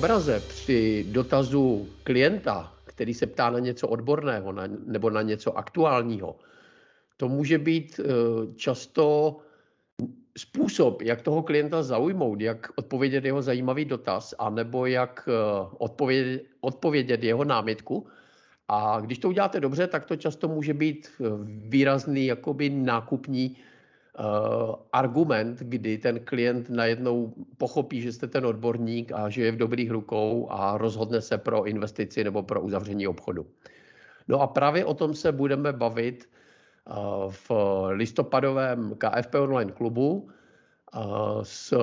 obraze při dotazu klienta, který se ptá na něco odborného na, nebo na něco aktuálního, to může být často způsob, jak toho klienta zaujmout, jak odpovědět jeho zajímavý dotaz, anebo jak odpovědět, odpovědět jeho námitku, a když to uděláte dobře, tak to často může být eh, výrazný jakoby nákupní argument, kdy ten klient najednou pochopí, že jste ten odborník a že je v dobrých rukou a rozhodne se pro investici nebo pro uzavření obchodu. No a právě o tom se budeme bavit uh, v listopadovém KFP online klubu uh, s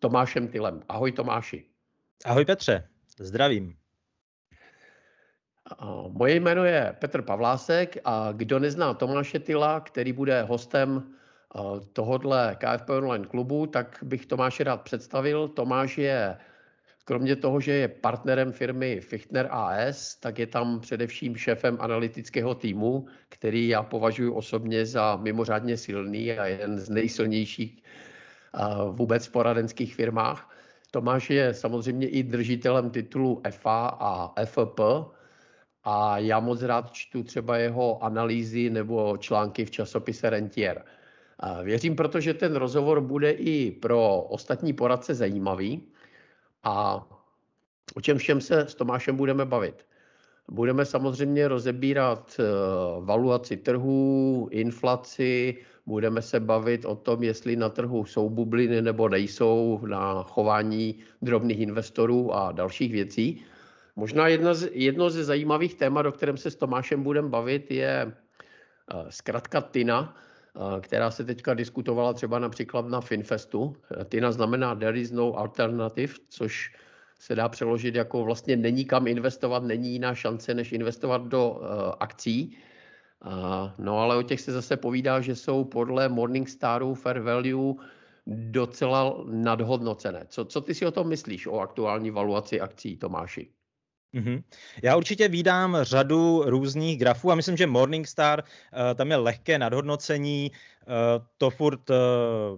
Tomášem Tylem. Ahoj Tomáši. Ahoj Petře, zdravím. Moje jméno je Petr Pavlásek a kdo nezná Tomáše Tyla, který bude hostem tohodle KFP Online klubu, tak bych Tomáše rád představil. Tomáš je, kromě toho, že je partnerem firmy Fichtner AS, tak je tam především šéfem analytického týmu, který já považuji osobně za mimořádně silný a jeden z nejsilnějších vůbec v poradenských firmách. Tomáš je samozřejmě i držitelem titulu FA a FP, a já moc rád čtu třeba jeho analýzy nebo články v časopise Rentier. A věřím, protože ten rozhovor bude i pro ostatní poradce zajímavý a o čem všem se s Tomášem budeme bavit. Budeme samozřejmě rozebírat eh, valuaci trhů, inflaci, budeme se bavit o tom, jestli na trhu jsou bubliny nebo nejsou, na chování drobných investorů a dalších věcí. Možná jedno z, jedno ze zajímavých témat, o kterém se s Tomášem budeme bavit, je uh, zkrátka TINA, která se teďka diskutovala třeba například na Finfestu. Eh, TINA znamená There is no alternative, což se dá přeložit jako vlastně není kam investovat, není jiná šance, než investovat do uh, akcí. Uh, no ale o těch se zase povídá, že jsou podle Morningstaru Fair Value docela nadhodnocené. Co, co ty si o tom myslíš, o aktuální valuaci akcí, Tomáši? Mm-hmm. Já určitě vídám řadu různých grafů a myslím, že Morningstar, uh, tam je lehké nadhodnocení, Eh, to furt eh,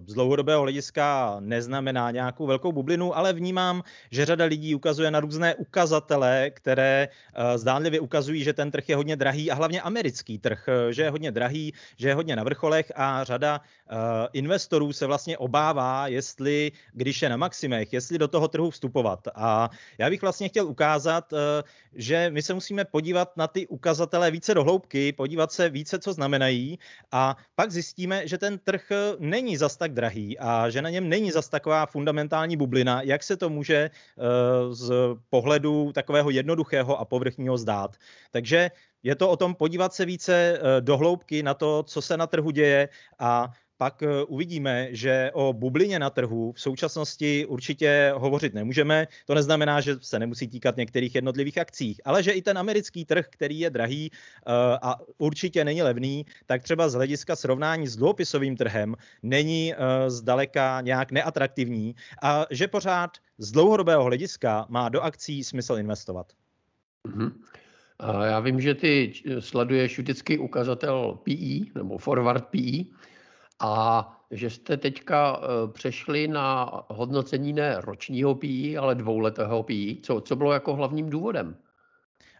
z dlouhodobého hlediska neznamená nějakou velkou bublinu, ale vnímám, že řada lidí ukazuje na různé ukazatele, které eh, zdánlivě ukazují, že ten trh je hodně drahý a hlavně americký trh, že je hodně drahý, že je hodně na vrcholech a řada investorů se vlastně obává, jestli, když je na maximech, jestli do toho trhu vstupovat. A já bych vlastně chtěl ukázat, že my se musíme podívat na ty ukazatele více do hloubky, podívat se více, co znamenají a pak zjistíme, že ten trh eh, není zas tak drahý a že na něm není zas taková fundamentální bublina, jak se to může eh, z pohledu takového jednoduchého a povrchního zdát. Takže je to o tom podívat se více eh, do hloubky na to, co se na trhu děje a pak eh, uvidíme, že o bublině na trhu v současnosti určitě hovořit nemůžeme. To neznamená, že se nemusí týkat některých jednotlivých akcích, ale že i ten americký trh, který je drahý eh, a určitě není levný, tak třeba z hlediska srovnání s dluhopisovým trhem není eh, zdaleka nějak neatraktivní a že pořád z dlouhodobého hlediska má do akcí smysl investovat. Mm-hmm. Já vím, že ty sleduješ vždycky ukazatel PE nebo forward PE a že jste teďka eh, přešli na hodnocení ne ročního PI, ale dvouletého PI. Co, co bylo jako hlavním důvodem?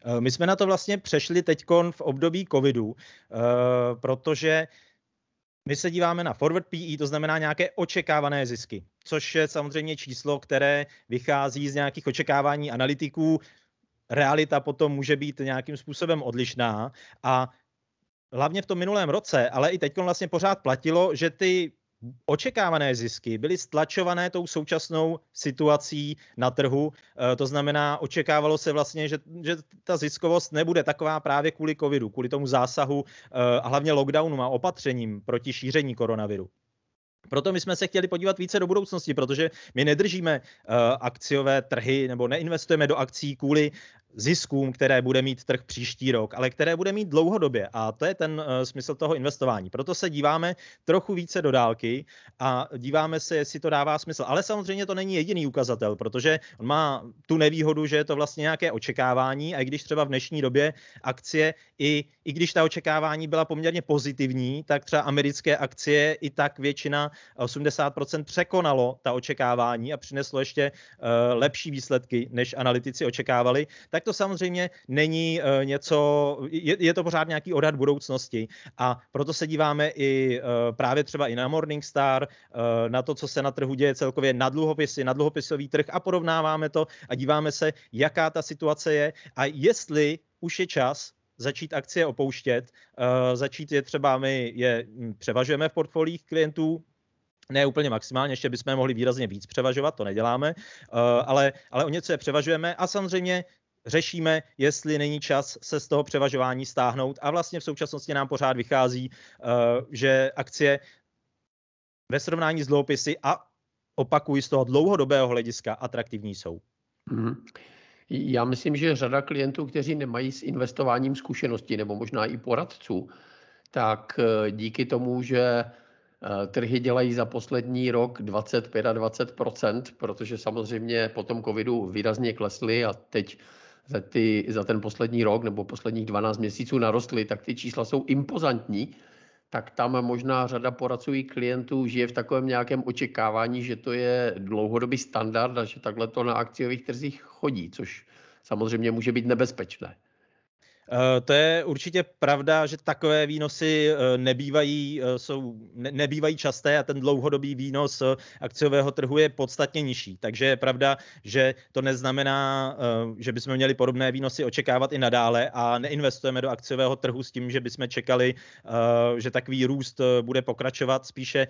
Eh, my jsme na to vlastně přešli teď v období covidu, eh, protože my se díváme na forward PE, to znamená nějaké očekávané zisky, což je samozřejmě číslo, které vychází z nějakých očekávání analytiků. Realita potom může být nějakým způsobem odlišná a hlavně v tom minulém roce, ale i teď vlastně pořád platilo, že ty očekávané zisky byly stlačované tou současnou situací na trhu. Eh, to znamená, očekávalo se vlastně, že, že ta ziskovost nebude taková právě kvůli covidu, kvůli tomu zásahu eh, a hlavně lockdownu a opatřením proti šíření koronaviru. Proto my jsme se chtěli podívat více do budoucnosti, protože my nedržíme uh, akciové trhy nebo neinvestujeme do akcí kvůli ziskům, které bude mít trh příští rok, ale které bude mít dlouhodobě. A to je ten uh, smysl toho investování. Proto se díváme trochu více do dálky a díváme se, jestli to dává smysl. Ale samozřejmě to není jediný ukazatel, protože on má tu nevýhodu, že je to vlastně nějaké očekávání a i když třeba v dnešní době akcie, i, i když ta očekávání byla poměrně pozitivní, tak třeba americké akcie i tak většina 80% překonalo ta očekávání a přineslo ještě uh, lepší výsledky, než analytici očekávali, tak to samozřejmě není uh, něco, je, je to pořád nějaký odhad budoucnosti. A proto se díváme i uh, právě třeba i na Morningstar, uh, na to, co se na trhu děje celkově na dluhopisy, na dluhopisový trh a porovnáváme to a díváme se, jaká ta situace je a jestli už je čas začít akcie opouštět, začít je třeba, my je hm, převažujeme v portfoliích klientů, ne úplně maximálně, ještě bychom mohli výrazně víc převažovat, to neděláme, ale, ale o něco je převažujeme a samozřejmě řešíme, jestli není čas se z toho převažování stáhnout a vlastně v současnosti nám pořád vychází, uh, že akcie ve srovnání s dluhopisy a opakují z toho dlouhodobého hlediska atraktivní jsou. Mm-hmm. Já myslím, že řada klientů, kteří nemají s investováním zkušenosti nebo možná i poradců, tak eh, díky tomu, že eh, trhy dělají za poslední rok 25 a 20 protože samozřejmě po tom covidu výrazně klesly a teď za, ty, za ten poslední rok nebo posledních 12 měsíců narostly, tak ty čísla jsou impozantní tak tam možná řada poradců i klientů žije v takovém nějakém očekávání, že to je dlouhodobý standard a že takhle to na akciových trzích chodí, což samozřejmě může být nebezpečné. Eh, to je určitě pravda, že takové výnosy eh, nebývají, eh, jsou, ne, nebývají časté a ten dlouhodobý výnos akciového trhu je podstatně nižší. Takže je pravda, že to neznamená, že bychom měli podobné výnosy očekávat i nadále a neinvestujeme do akciového trhu s tím, že bychom čekali, že takový růst bude pokračovat. Spíše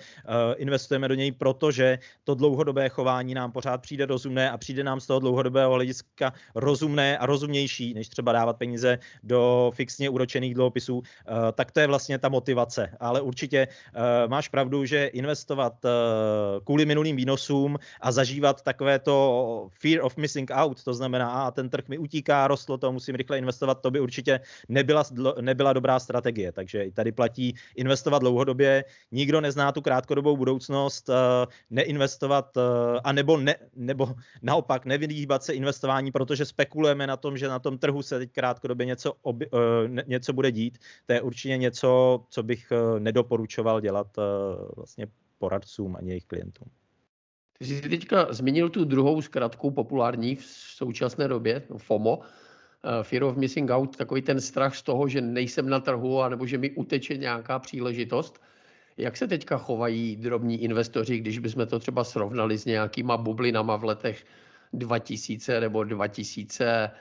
investujeme do něj, protože to dlouhodobé chování nám pořád přijde rozumné a přijde nám z toho dlouhodobého hlediska rozumné a rozumnější, než třeba dávat peníze do fixně úročených dluhopisů, eh, tak to je vlastně ta motivace. Ale určitě eh, máš pravdu, že investovat eh, kvůli minulým výnosům a zažívat takové to fear of missing out, to znamená, a ten trh mi utíká, rostlo to, musím rychle investovat, to by určitě nebyla, nebyla dobrá strategie. Takže i tady platí investovat dlouhodobě, nikdo nezná tu krátkodobou budoucnost, neinvestovat, a nebo, ne, nebo naopak nevyhýbat se investování, protože spekulujeme na tom, že na tom trhu se teď krátkodobě něco obi, uh, něco bude dít, to je určitě něco, co bych uh, nedoporučoval dělat uh, vlastně poradcům ani jejich klientům. Ty jsi teďka zmínil tu druhou zkratku populární v současné době, no FOMO, Fear of Missing Out, takový ten strach z toho, že nejsem na trhu, anebo že mi uteče nějaká příležitost. Jak se teďka chovají drobní investoři, když bychom to třeba srovnali s nějakýma bublinama v letech 2000 nebo 2000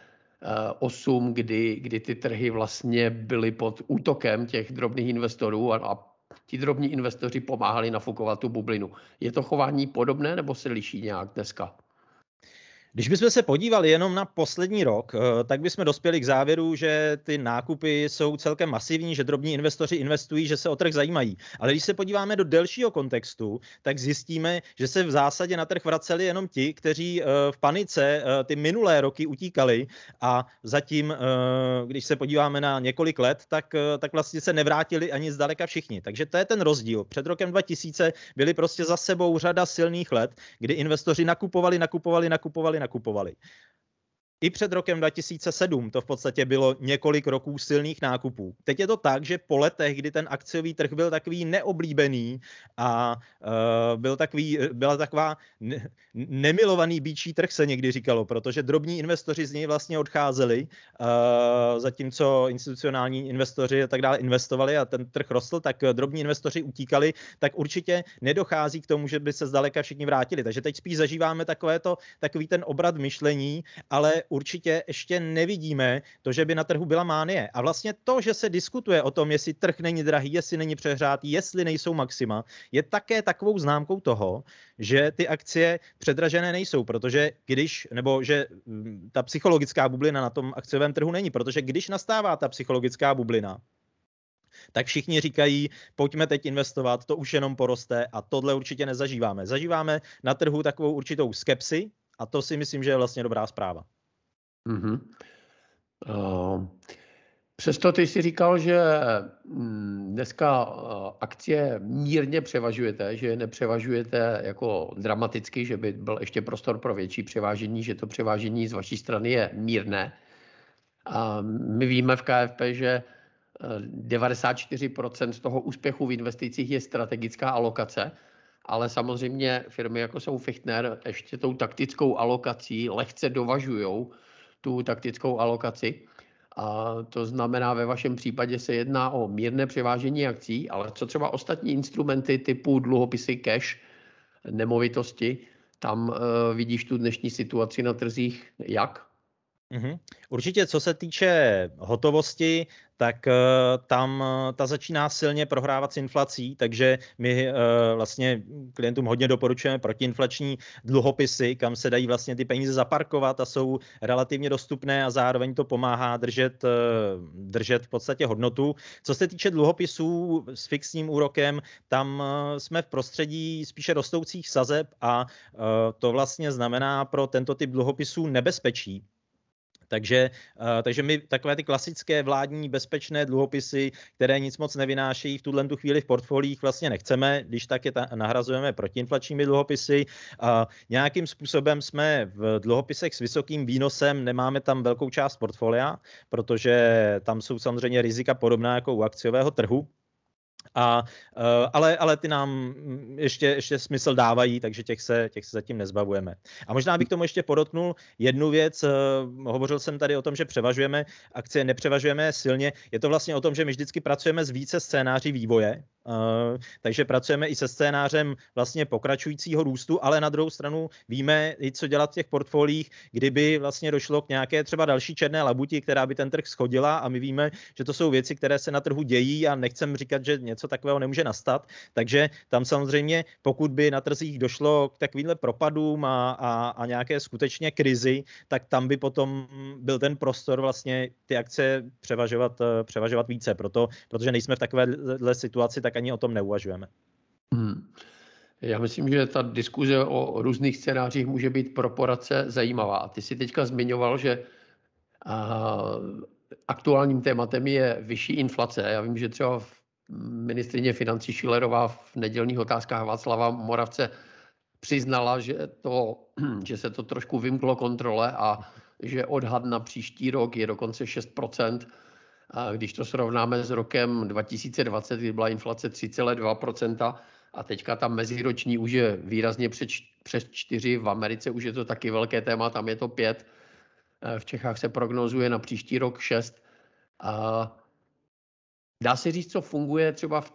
8, kdy, kdy ty trhy vlastně byly pod útokem těch drobných investorů a, a ti drobní investoři pomáhali nafukovat tu bublinu. Je to chování podobné nebo se liší nějak dneska? Když bychom se podívali jenom na poslední rok, eh, tak bychom dospěli k závěru, že ty nákupy jsou celkem masivní, že drobní investoři investují, že se o trh zajímají. Ale když se podíváme do delšího kontextu, tak zjistíme, že se v zásadě na trh vraceli jenom ti, kteří eh, v panice eh, ty minulé roky utíkali a zatím, když se podíváme na několik let, tak, tak vlastně se nevrátili ani zdaleka všichni. Takže to je ten rozdíl. Před rokem 2000 byly prostě za sebou řada silných let, kdy investoři nakupovali, nakupovali, nakupovali, nakupovali nakupovali. I před rokem 2007 to v podstatě bylo několik roků silných nákupů. Teď je to tak, že po letech, kdy ten akciový trh byl takový neoblíbený a uh, byl takový, byla taková ne, nemilovaný býčí trh, se někdy říkalo, protože drobní investoři z něj vlastně odcházeli, uh, zatímco institucionální investoři a tak dále investovali a ten trh rostl, tak drobní investoři utíkali, tak určitě nedochází k tomu, že by se zdaleka všichni vrátili. Takže teď spíš zažíváme takové to, takový ten obrat myšlení, ale určitě ještě nevidíme to, že by na trhu byla mánie. A vlastně to, že se diskutuje o tom, jestli trh není drahý, jestli není přehrátý, jestli nejsou maxima, je také takovou známkou toho, že ty akcie předražené nejsou, protože když, nebo že mm, ta psychologická bublina na tom akciovém trhu není, protože když nastává ta psychologická bublina, tak všichni říkají, pojďme teď investovat, to už jenom poroste a tohle určitě nezažíváme. Zažíváme na trhu takovou určitou skepsi a to si myslím, že je vlastně dobrá zpráva. Mm-hmm. Přesto ty jsi říkal, že mm, dneska akcie mírně převažujete, že nepřevažujete jako dramaticky, že by byl ještě prostor pro větší převážení, že to převážení z vaší strany je mírné. A my víme v KFP, že 94% z toho úspěchu v investicích je strategická alokace, ale samozřejmě firmy jako jsou Fichtner ještě tou taktickou alokací lehce dovažují tu taktickou alokaci. A to znamená, ve vašem případě se jedná o mírné převážení akcí, ale co třeba ostatní instrumenty typu dluhopisy cash, nemovitosti, tam uh, vidíš tu dnešní situaci na trzích jak? Mm-hmm. Určitě, co se týče hotovosti, tak uh, tam uh, ta začíná silně prohrávat s inflací, takže my uh, vlastně klientům hodně doporučujeme protiinflační dluhopisy, kam se dají vlastně ty peníze zaparkovat a jsou relativně dostupné a zároveň to pomáhá držet, držet v podstatě hodnotu. Co se týče dluhopisů s fixním úrokem, tam jsme v prostředí spíše rostoucích sazeb a to vlastně znamená pro tento typ dluhopisů nebezpečí, takže, uh, takže my takové ty klasické vládní bezpečné dluhopisy, které nic moc nevynášejí v tuhle tu chvíli v portfoliích vlastně nechceme, když tak je ta, nahrazujeme protiinflačními dluhopisy. Uh, nějakým způsobem jsme v dluhopisech s vysokým výnosem, nemáme tam velkou část portfolia, protože tam jsou samozřejmě rizika podobná jako u akciového trhu, a, uh, ale, ale ty nám ještě, ještě smysl dávají, takže těch se, těch se zatím nezbavujeme. A možná bych tomu ještě podotknul jednu věc. Uh, hovořil jsem tady o tom, že převažujeme akcie, nepřevažujeme silně. Je to vlastně o tom, že my vždycky pracujeme s více scénáří vývoje, uh, takže pracujeme i se scénářem vlastně pokračujícího růstu, ale na druhou stranu víme i co dělat v těch portfoliích, kdyby vlastně došlo k nějaké třeba další černé labuti, která by ten trh schodila a my víme, že to jsou věci, které se na trhu dějí a nechcem říkat, že něco takového nemůže nastat. Takže tam samozřejmě, pokud by na trzích došlo k takovýmhle propadům a, a, a nějaké skutečně krizi, tak tam by potom byl ten prostor vlastně ty akce převažovat, eh, převažovat více. Proto, protože nejsme v takovéhle situaci, tak ani o tom neuvažujeme. Hmm. Já myslím, že ta diskuze o různých scénářích může být pro poradce zajímavá. Ty jsi teďka zmiňoval, že aktuálním tématem je vyšší inflace. Já vím, že třeba v ministrině financí Šilerová v nedělních otázkách Václava Moravce přiznala, že, to, že se to trošku vymklo kontrole a že odhad na příští rok je dokonce 6%. A když to srovnáme s rokem 2020, kdy byla inflace 3,2%, a teďka tam meziroční už je výrazně před, přes 4, v Americe už je to taky velké téma, tam je to 5, v Čechách se prognozuje na příští rok 6. A Dá se říct, co funguje třeba v,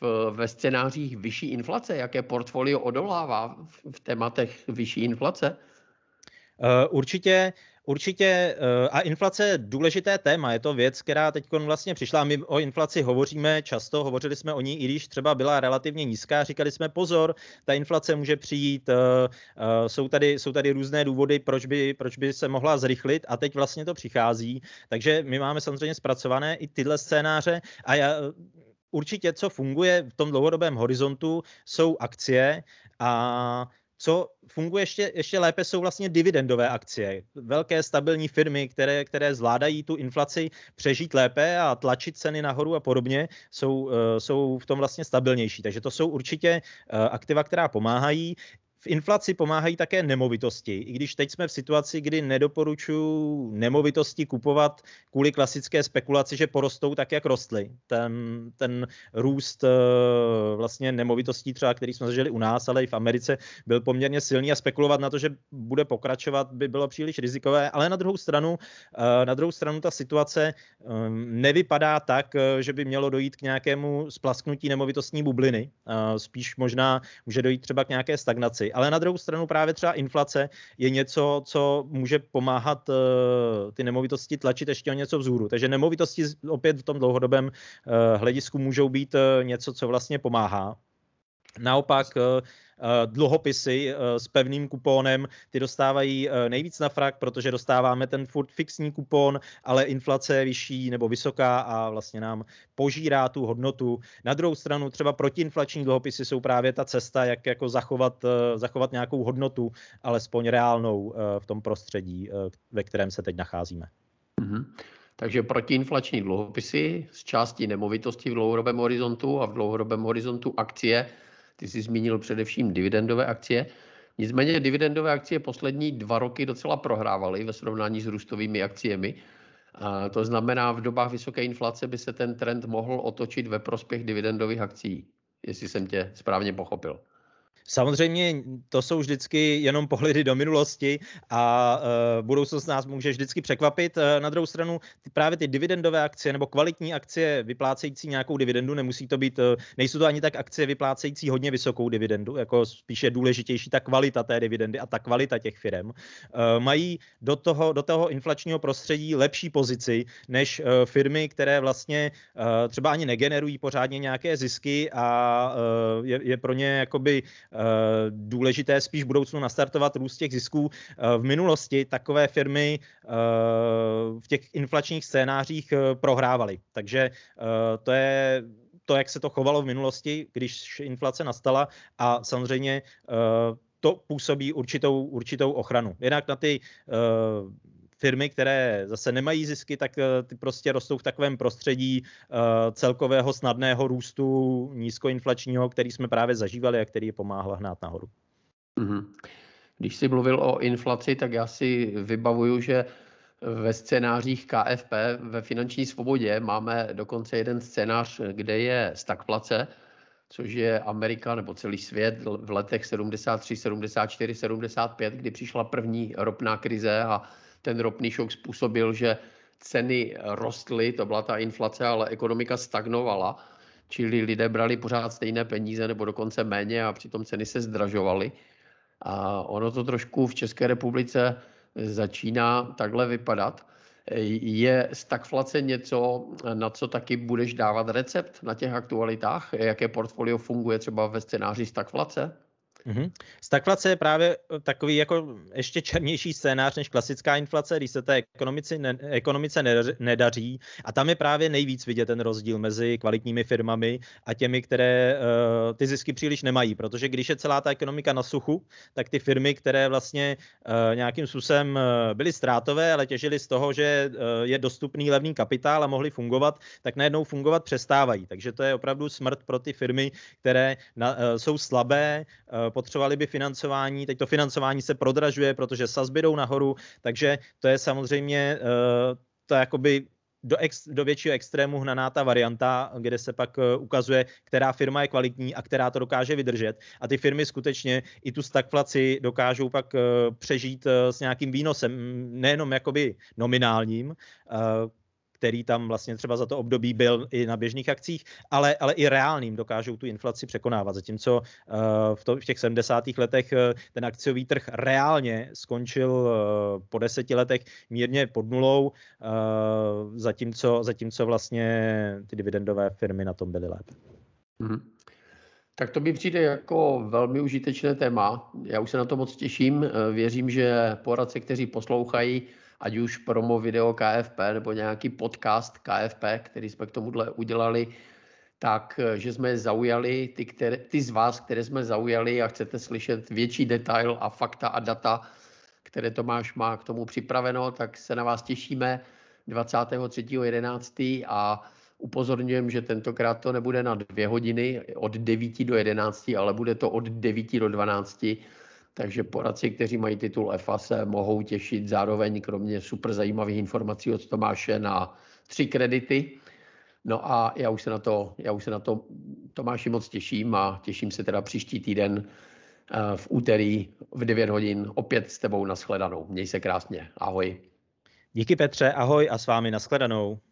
v, ve scénářích vyšší inflace? Jaké portfolio odolává v, v tématech vyšší inflace? Uh, určitě Určitě eh, a inflace je důležité téma, je to věc, která teď vlastně přišla. My o inflaci hovoříme často, hovořili jsme o ní, i když třeba byla relativně nízká, říkali jsme pozor, ta inflace může přijít, eh, eh, jsou tady, jsou tady různé důvody, proč by, proč by se mohla zrychlit a teď vlastně to přichází. Takže my máme samozřejmě zpracované i tyhle scénáře a já, určitě, co funguje v tom dlouhodobém horizontu, jsou akcie a co funguje ještě, ještě lépe, jsou vlastně dividendové akcie. Velké stabilní firmy, které, které zvládají tu inflaci přežít lépe a tlačit ceny nahoru a podobně, jsou, eh, jsou v tom vlastně stabilnější. Takže to jsou určitě eh, aktiva, která pomáhají. V inflaci pomáhají také nemovitosti, i když teď jsme v situaci, kdy nedoporučuji nemovitosti kupovat kvůli klasické spekulaci, že porostou tak, jak rostly. Ten, ten růst eh, vlastně nemovitostí třeba, který jsme zažili u nás, ale i v Americe, byl poměrně silný a spekulovat na to, že bude pokračovat, by bylo příliš rizikové, ale na druhou stranu, eh, na druhou stranu ta situace ehm, nevypadá tak, eh, že by mělo dojít k nějakému splasknutí nemovitostní bubliny. Spíš možná může dojít třeba k nějaké stagnaci ale na druhou stranu právě třeba inflace je něco, co může pomáhat uh, ty nemovitosti tlačit ještě o něco vzhůru. Takže nemovitosti opět v tom dlouhodobém uh, hledisku můžou být uh, něco, co vlastně pomáhá. Naopak Eh, dluhopisy eh, s pevným kupónem, ty dostávají eh, nejvíc na frak, protože dostáváme ten furt fixní kupon, ale inflace je vyšší nebo vysoká a vlastně nám požírá tu hodnotu. Na druhou stranu třeba protiinflační dluhopisy jsou právě ta cesta, jak jako zachovat, zachovat nějakou hodnotu, alespoň reálnou v tom prostředí, ve kterém se teď nacházíme. Mm-hmm. Takže protiinflační dluhopisy z části nemovitosti v dlouhodobém horizontu a v dlouhodobém horizontu akcie. Ty jsi zmínil především dividendové akcie. Nicméně dividendové akcie poslední dva roky docela prohrávaly ve srovnání s růstovými akciemi. A to znamená, v dobách vysoké inflace by se ten trend mohl otočit ve prospěch dividendových akcí, jestli jsem tě správně pochopil. Samozřejmě to jsou vždycky jenom pohledy do minulosti a uh, budoucnost nás může vždycky překvapit. Uh, na druhou stranu ty, právě ty dividendové akcie nebo kvalitní akcie vyplácející nějakou dividendu, nemusí to být, uh, nejsou to ani tak akcie vyplácející hodně vysokou dividendu, jako spíše důležitější ta kvalita té dividendy a ta kvalita těch firm, uh, mají do toho, do toho inflačního prostředí lepší pozici než uh, firmy, které vlastně uh, třeba ani negenerují pořádně nějaké zisky a uh, je, je pro ně jakoby důležité spíš v budoucnu nastartovat růst těch zisků. Eh, v minulosti takové firmy eh, v těch inflačních scénářích prohrávaly. Takže to je to, jak se to chovalo v minulosti, když inflace nastala a samozřejmě to působí určitou, určitou ochranu. Jinak na ty firmy, které zase nemají zisky, tak eh, ty prostě rostou v takovém prostředí eh, celkového snadného růstu nízkoinflačního, který jsme právě zažívali a který je pomáhal hnát nahoru. Mm-hmm. Když jsi mluvil o inflaci, tak já si vybavuju, že ve scénářích KFP ve finanční svobodě máme dokonce jeden scénář, kde je stagflace, což je Amerika nebo celý svět v letech 73, 74, 75, kdy přišla první ropná krize a ten ropný šok způsobil, že ceny rostly, to byla ta inflace, ale ekonomika stagnovala, čili lidé brali pořád stejné peníze nebo dokonce méně a přitom ceny se zdražovaly. A ono to trošku v České republice začíná takhle vypadat. Je stagflace něco, na co taky budeš dávat recept na těch aktualitách? Jaké portfolio funguje třeba ve scénáři stagflace? Mm-hmm. Stagflace je právě eh, takový jako ještě černější scénář než klasická inflace, když se té ekonomice, ne, ekonomice nedaří. A tam je právě nejvíc vidět ten rozdíl mezi kvalitními firmami a těmi, které uh, ty zisky příliš nemají. Protože když je celá ta ekonomika na suchu, tak ty firmy, které vlastně uh, nějakým způsobem uh, byly ztrátové, ale těžily z toho, že uh, je dostupný levný kapitál a mohly fungovat, tak najednou fungovat přestávají. Takže to je opravdu smrt pro ty firmy, které na, uh, jsou slabé, uh, potřebovali by financování, teď to financování se prodražuje, protože sazby jdou nahoru, takže to je samozřejmě uh, to jakoby do, ex, do většího extrému hnaná ta varianta, kde se pak uh, ukazuje, která firma je kvalitní a která to dokáže vydržet. A ty firmy skutečně i tu stagflaci dokážou pak uh, přežít s nějakým výnosem, nejenom jakoby nominálním, který tam vlastně třeba za to období byl i na běžných akcích, ale, ale i reálným dokážou tu inflaci překonávat. Zatímco uh, v, to, v těch 70. letech uh, ten akciový trh reálně skončil uh, po deseti letech mírně pod nulou, zatímco, zatímco vlastně ty dividendové firmy na tom byly lépe. Mm-hmm. Tak to mi přijde jako velmi užitečné téma. Já už se na to moc těším. Věřím, že poradce, kteří poslouchají, ať už promo video KFP nebo nějaký podcast KFP, který jsme k tomuhle udělali, tak že jsme zaujali, ty, které, ty z vás, které jsme zaujali a chcete slyšet větší detail a fakta a data, které Tomáš má k tomu připraveno, tak se na vás těšíme 23.11. a upozorňujem, že tentokrát to nebude na dvě hodiny od 9 do 11, ale bude to od 9 do 12 takže poradci, kteří mají titul EFA, se mohou těšit zároveň, kromě super zajímavých informací od Tomáše, na tři kredity. No a já už se na to, já už se na to Tomáši moc těším a těším se teda příští týden eh, v úterý v 9 hodin opět s tebou nashledanou. Měj se krásně. Ahoj. Díky Petře, ahoj a s vámi nashledanou.